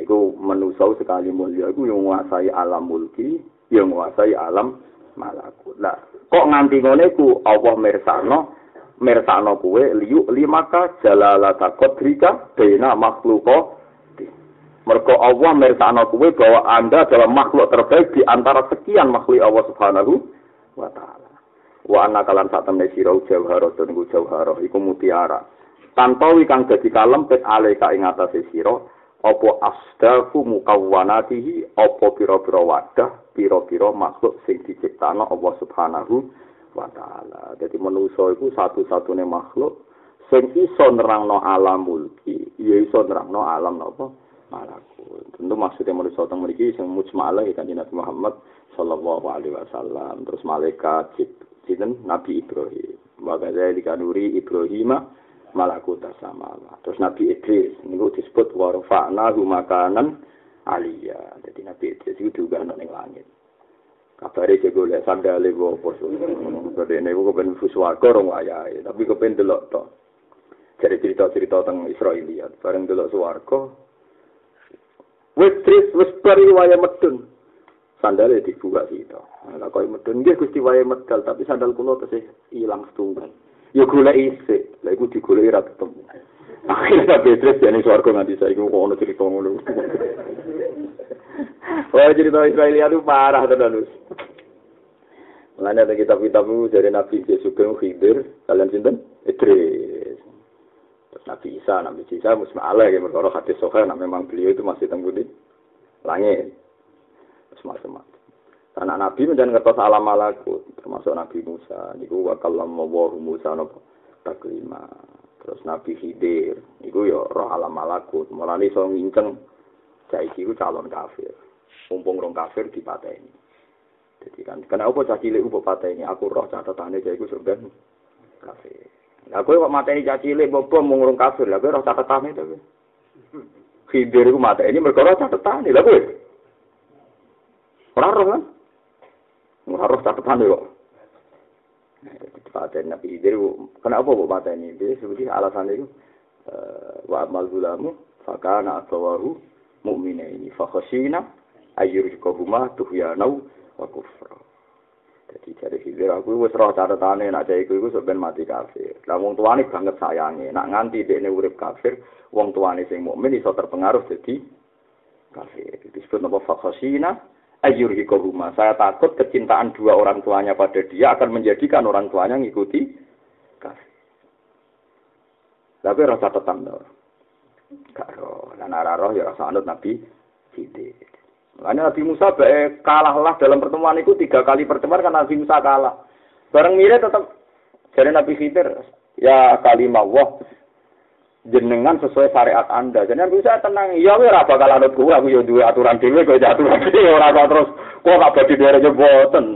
Iku menusau sekali mulia iku yang menguasai alam mulki, yang menguasai alam malakut. Nah, kok nganti ngene iku Allah mirsano mirsano kuwe liyu limaka jalalata kodrika bena makhluko Mergo Allah mirsano kuwe bahwa Anda adalah makhluk terbaik di antara sekian makhluk Allah Subhanahu wa taala. Wa anna kalan sak temne sira jauhara niku jauhara iku mutiara. Tantowi kang dadi kalempit aleka ing atase sira apa asdafu mukawwanatihi apa pira-pira wadah pira-pira makhluk sing diciptakno Allah Subhanahu wa taala. Dadi manusa iku satu-satune makhluk sing iso nerangno alam mulki, ya iso nerangno alam napa malakut. Tentu maksudnya manusa teng mriki sing mujmalah ya kanjeng Nabi Muhammad sallallahu alaihi wasallam. Terus malaikat Jinten Nabi Ibrahim. Wa kadzalika nuri Ibrahim malakut sama Terus Nabi Idris niku disebut warfa'na makanan aliyah. Jadi Nabi Idris itu juga ana ning langit. Kabare cek golek sandale opo so. Kode niku kepen fuswarga rong wayahe, tapi kepen delok to. Jadi cerita-cerita tentang Israeliat, bareng delok swarga. Wis tris wis pari waya medun. Sandale dibuka sito. Lah koyo medun nggih Gusti waya medal, tapi sandal kula tesih ilang setunggal. Ya golek isik lha iku digoleki ra ketemu akhirnya Petrus jane swarga nganti saiki kok ono cerita ngono Wah cerita Israelia itu parah tenan us. Mulanya ada kitab-kitab dari Nabi Yesus bin Khidir, kalian sinten? Idris. Terus Nabi Isa, Nabi Isa musma Allah ya berkoro hadis sohail, nah memang beliau itu masih tenggu di langit. Terus macam-macam. Anak nabi menjadi kertas alam malakut termasuk nabi Musa. Niku wa kallam wa Musa nopo? Taklima. Terus nabi Khidir. Niku yo roh alam malakut mulane iso nginceng saiki ku calon kafir. Mumpung rong kafir dipateni. Jadi kan kenapa cah cilik kok pateni? Aku roh catatane cah iku sebenarnya kafir. Lah kowe kok mateni cah cilik bobo mung rong kafir? Lah kowe roh catatane to Khidir ku mateni mergo roh catatane. Lah kowe? Ora roh kan? Harus catatan kok. Paten Nabi Khidir, kenapa kok paten ini? Dia seperti alasan itu, wa amal gulamu, fakana atawahu mu'mina ini, fakhasina, ayyurikahuma tuhyanau wa kufra. Jadi dari Khidir, aku wis roh catatannya, nak jaya iku sebenarnya mati kafir. Lah wong tuane banget sayangnya, nak nganti dia urip kafir, wong tuane sing mukmin iso terpengaruh jadi kafir. Disebut nama ayyurhikohuma. Saya takut kecintaan dua orang tuanya pada dia akan menjadikan orang tuanya ngikuti kasih. Tapi rasa tetap dong. Gak roh. Dan ya rasa anut Nabi Siti. Makanya Nabi Musa baik kalahlah dalam pertemuan itu tiga kali pertemuan karena Nabi Musa kalah. Bareng mirip tetap jadi Nabi Khidir ya kalimah wah jenengan sesuai syariat Anda. Jenengan bisa tenang. Ya ora bakal anut kuwi aku ya duwe aturan dhewe kok aturan dhewe ora kok terus kok gak badi dhewe boten.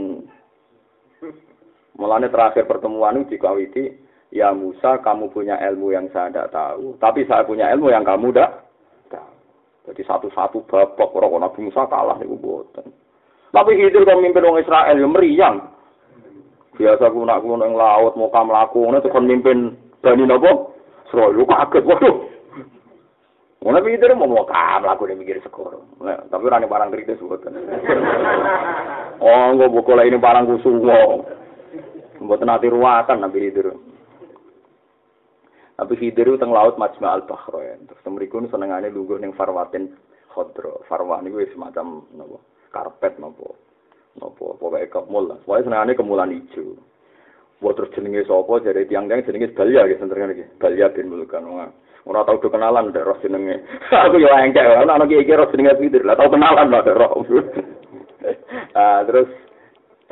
Mulane terakhir pertemuan itu dikawiti, ya Musa kamu punya ilmu yang saya tidak tahu, tapi saya punya ilmu yang kamu tidak. Jadi satu-satu babak orang Nabi Musa kalah niku boten. Tapi Khidir kok mimpin orang Israel ya meriang. Biasa kunak kunak yang laut mau kamu lakukan itu kon mimpin Bani Nabi Sroyo kaget, waduh. Mana pikir mau mau kam lagu dia mikir sekor. Nah, tapi orang barang kritis buat Oh, nggak buku ini barang kusungo. Buat nanti ruatan nabi itu. Tapi hidir teng laut majma al bahrain. Terus mereka ini senengannya lugu neng farwatin khodro. Farwan itu semacam nopo karpet nopo nopo pokoknya kemul lah. Pokoknya senengannya kemulan hijau. Buat terus jenenge sopo jadi tiang-tiang jenenge Balia gitu senternya gitu. Balia bin Mulkan. Ora tau do kenalan dek roh jenenge. Aku yo engke ana ana iki roh jenenge pinter. Lah tau kenalan lah roh. ah terus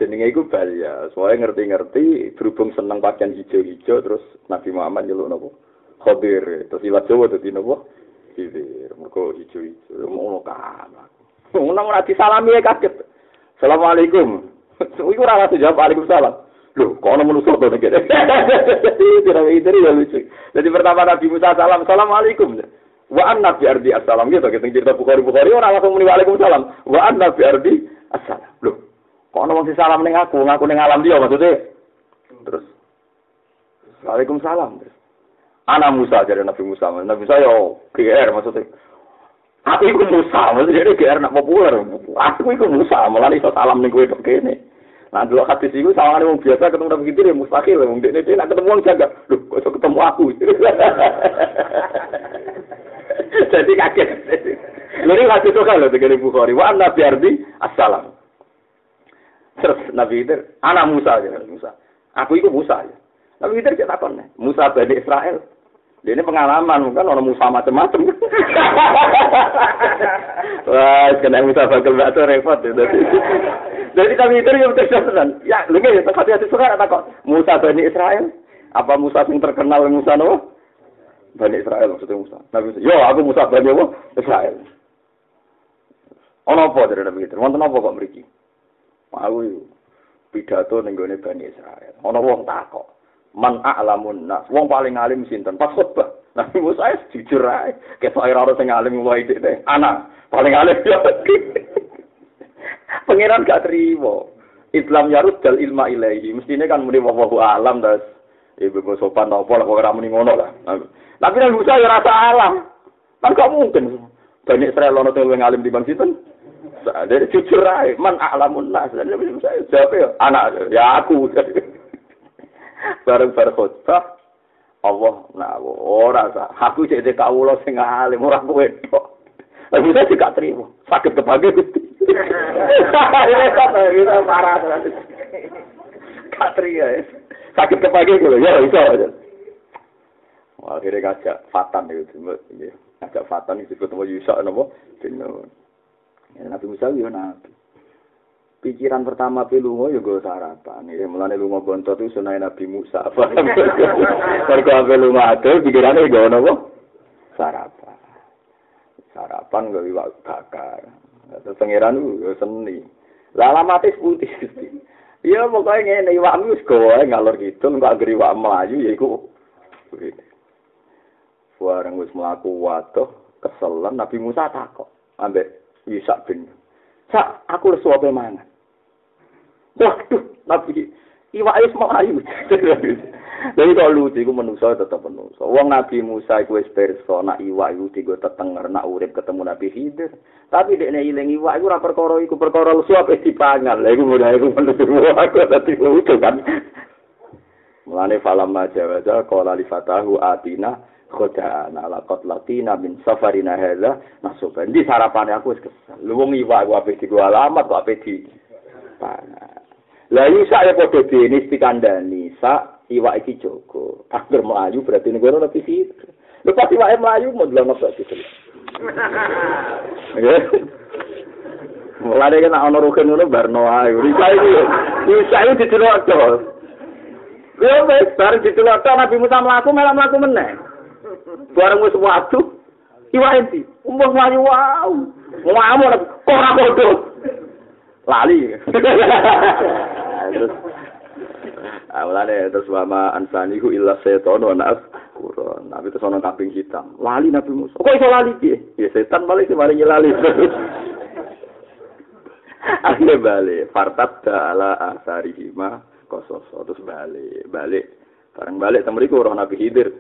jenenge iku Balia. Soale ngerti-ngerti berhubung seneng pakaian hijau-hijau terus Nabi Muhammad nyeluk nopo? Khadir. Terus ilat Jawa dadi nopo? Khidir. Mergo hijau-hijau. Ngono kan. Ngono ora disalami kaget. Assalamualaikum. Iku ora jawab Waalaikumsalam. Loh, kok ana manusa to nek. Tidak lucu. Jadi pertama Nabi Musa salam, Assalamualaikum. Wa anna bi ardi assalam gitu kita cerita Bukhari Bukhari ora langsung muni Waalaikumsalam. Wa anna bi ardi assalam. Loh, kok ana wong salam ning aku, ngaku ning alam dia maksudnya. Terus Waalaikumsalam. Terus. Anak Musa jadi Nabi Musa. Nabi Musa yo GR maksudnya. Aku iku Musa, maksudnya jadi GR nak populer. Aku iku Musa, malah iso salam ning kowe tok kene. Nah, dulu hadis itu sama orang biasa ketemu Nabi gitu ya mustahil. Wong dia dia nak ketemu orang jaga. Loh, kok ketemu aku? Jadi kaget. Lalu hadis itu kan loh dengan Bukhari. Wa Nabi Ardi assalam. Terus Nabi itu anak Musa aja Musa. Aku itu Musa ya. Nabi kita takon Musa Bani Israel. Dia ini pengalaman, kan orang Musa macam-macam. Wah, kena Musa bakal batu repot. Ya. Jadi kami itu yang terjadi. Ya, lu ya, hati-hati suka ada kok. Musa Bani Israel. Apa Musa yang terkenal Musa no? Bani Israel maksudnya Musa. Nabi Musa, yo aku Musa Bani apa? Israel. Ono apa dari Nabi itu? Wonten apa kok mriki? Mau pidato ning Bani Israel. Ono wong takok man a'lamun nas. Wong paling alim sinten? Pas khutbah. Nabi Musa es jujur ae. Ketok ora ora sing alim wae deh. Anak paling alim yo. Pangeran gak terima. Islam yarud dal ilma ilahi. Mestine kan muni wallahu alam das. Ibu bebo sopan apa lah kok ora muni ngono lah. Tapi Nabi Musa ya rasa alam. Kan gak mungkin. Banyak Israel ono telu alim di bang sinten. Jadi jujur ae, man a'lamun nas. Nabi Musa jawab ya, anak ya aku. Bareng bareng khutbah Allah nah ora sah aku cek dek kawula sing alim ora kowe tok tapi saya tidak terima. Sakit kepagi gusti. Kita parah katria ya. Sakit kepagi gitu ya bisa aja akhirnya ngajak fatan itu ngajak fatan itu ketemu Yusak nopo Nabi Musa ya nabi pikiran pertama pi lunga ya gue sarapan. Ya mulane lunga bontot itu sunai Nabi Musa. Mergo ape lunga ado pikirane gue napa? Sarapan. Sarapan gue iwak bakar. Terus pangeran ku seni. Lah alamatis putih. Iya pokoknya ngene iwak wis gawe ngalor gitu enggak geri iwak melayu ya iku. Bareng wis mlaku waduh keselen Nabi Musa takok ambek Yusak bin Sak, aku lesu apa mangan? Waduh, Nabi iwak wis melayu. Jadi kalau lucu, itu manusia tetap manusia. Wong Nabi Musa itu wis perso, nak iwak itu tiga tetenger, nak urip ketemu Nabi Khidir. Tapi dia ilang iwak itu rapor koro itu perkara lu suap di pangan. Lagi mudah itu manusia aku tadi lucu kan. Mulane falam majawaza qala li fatahu atina khodana laqad latina min safarina hadza nasuban. Di sarapan aku wis kesel. Lu wong iwak ku ape di alamat kok ape di. Lah Isa ya padha dene dikandani, sak iwak iki Joko. Angger melayu berarti negara lebih sih. Lha pas iwake melayu mau delok kok gitu. Mulane kan ana rugen ngono barno ae. Isa iki Isa iki dicelok to. Yo wis bar dicelok to Nabi Musa mlaku malah mlaku meneh. Bareng wis watu iwak iki umur melayu wow. Ngomong kok ora bodoh. Lali. terus awalane terus wama ansanihu illa setan wa Quran. Nabi terus ana kambing hitam. Lali Nabi Musa. Kok iso lali piye? Ya setan balik sih lali. Ane balik, fartat ala asarihi ma kososo terus balik, balik. Bareng balik temeriku roh Nabi Khidir.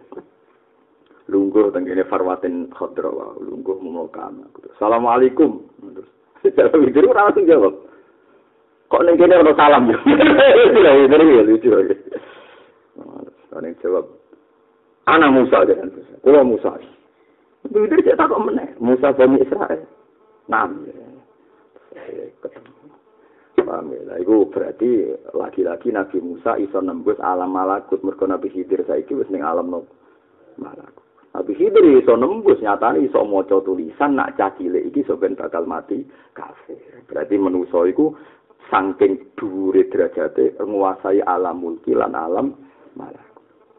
Lungguh tenggene farwatin khadra wa lungguh mumukama. Assalamualaikum. Terus Nabi Khidir ora langsung jawab. Kok ning kene ono salam. Lha iki lucu. Ane jawab. Anak Musa dengan Musa. Kulo Musa. Itu dia tak kok meneh. Musa Bani Israel. Nam. Ketemu. Paham ya? Itu berarti lagi-lagi Nabi Musa iso nembus alam malakut. Mereka Nabi Khidir saiki wis ning alam no malakut. Nabi Khidir iso nembus nyatane iso maca tulisan nak cah cilik iki ben bakal mati kafir. Berarti manusa iku saking dhuwure derajate nguasai alam mulki lan alam malak.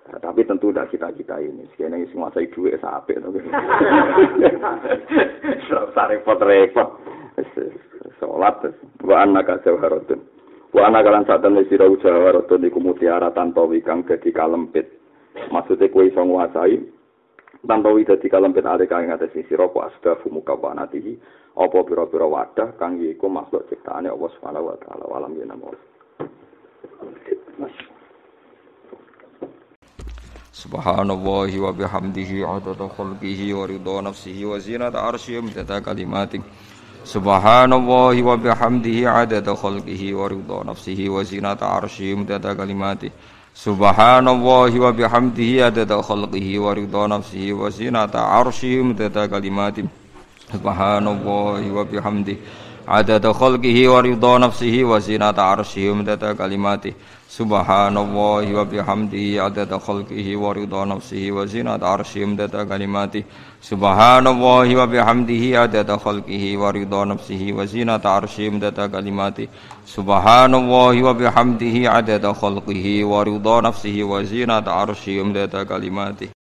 Nah, tapi tentu tidak kita kita ini, sekarang ini menguasai duit sampai to. repot repot. Sholat, wa anak jawharatun. Wa anak lan temen sira jawharatun iku mutiara tanpa wikang dadi kalempit. Maksudnya kue iso nguasai tanpa wida dadi kalempit ale kang ngatasi sira ku asdafu mukawanatihi apa pira-pira wadah kang iku makhluk ciptaane Allah Subhanahu wa taala. Walam yen Subhanallahi wa bihamdihi adada khalqihi wa ridha nafsihi wa zinata arsyihi wa kalimati Subhanallahi wa bihamdihi adada khalqihi wa ridha nafsihi wa zinata arsyihi wa kalimati Subhanallahi wa bihamdihi adada khalqihi wa ridha nafsihi wa zinata arsyihi wa kalimati Subhanallahi wa bihamdihi adada khalqihi wa ridha nafsihi wa zinata arsyihi wa kalimati. Subhanallahi wa bihamdihi adada khalqihi wa ridha nafsihi wa zinata arsyihi wa kalimati. Subhanallahi wa bihamdihi adada khalqihi wa ridha nafsihi wa zinata arsyihi wa kalimati. Subhanallahi wa bihamdihi adada khalqihi wa ridha nafsihi wa zinata arsyihi wa kalimati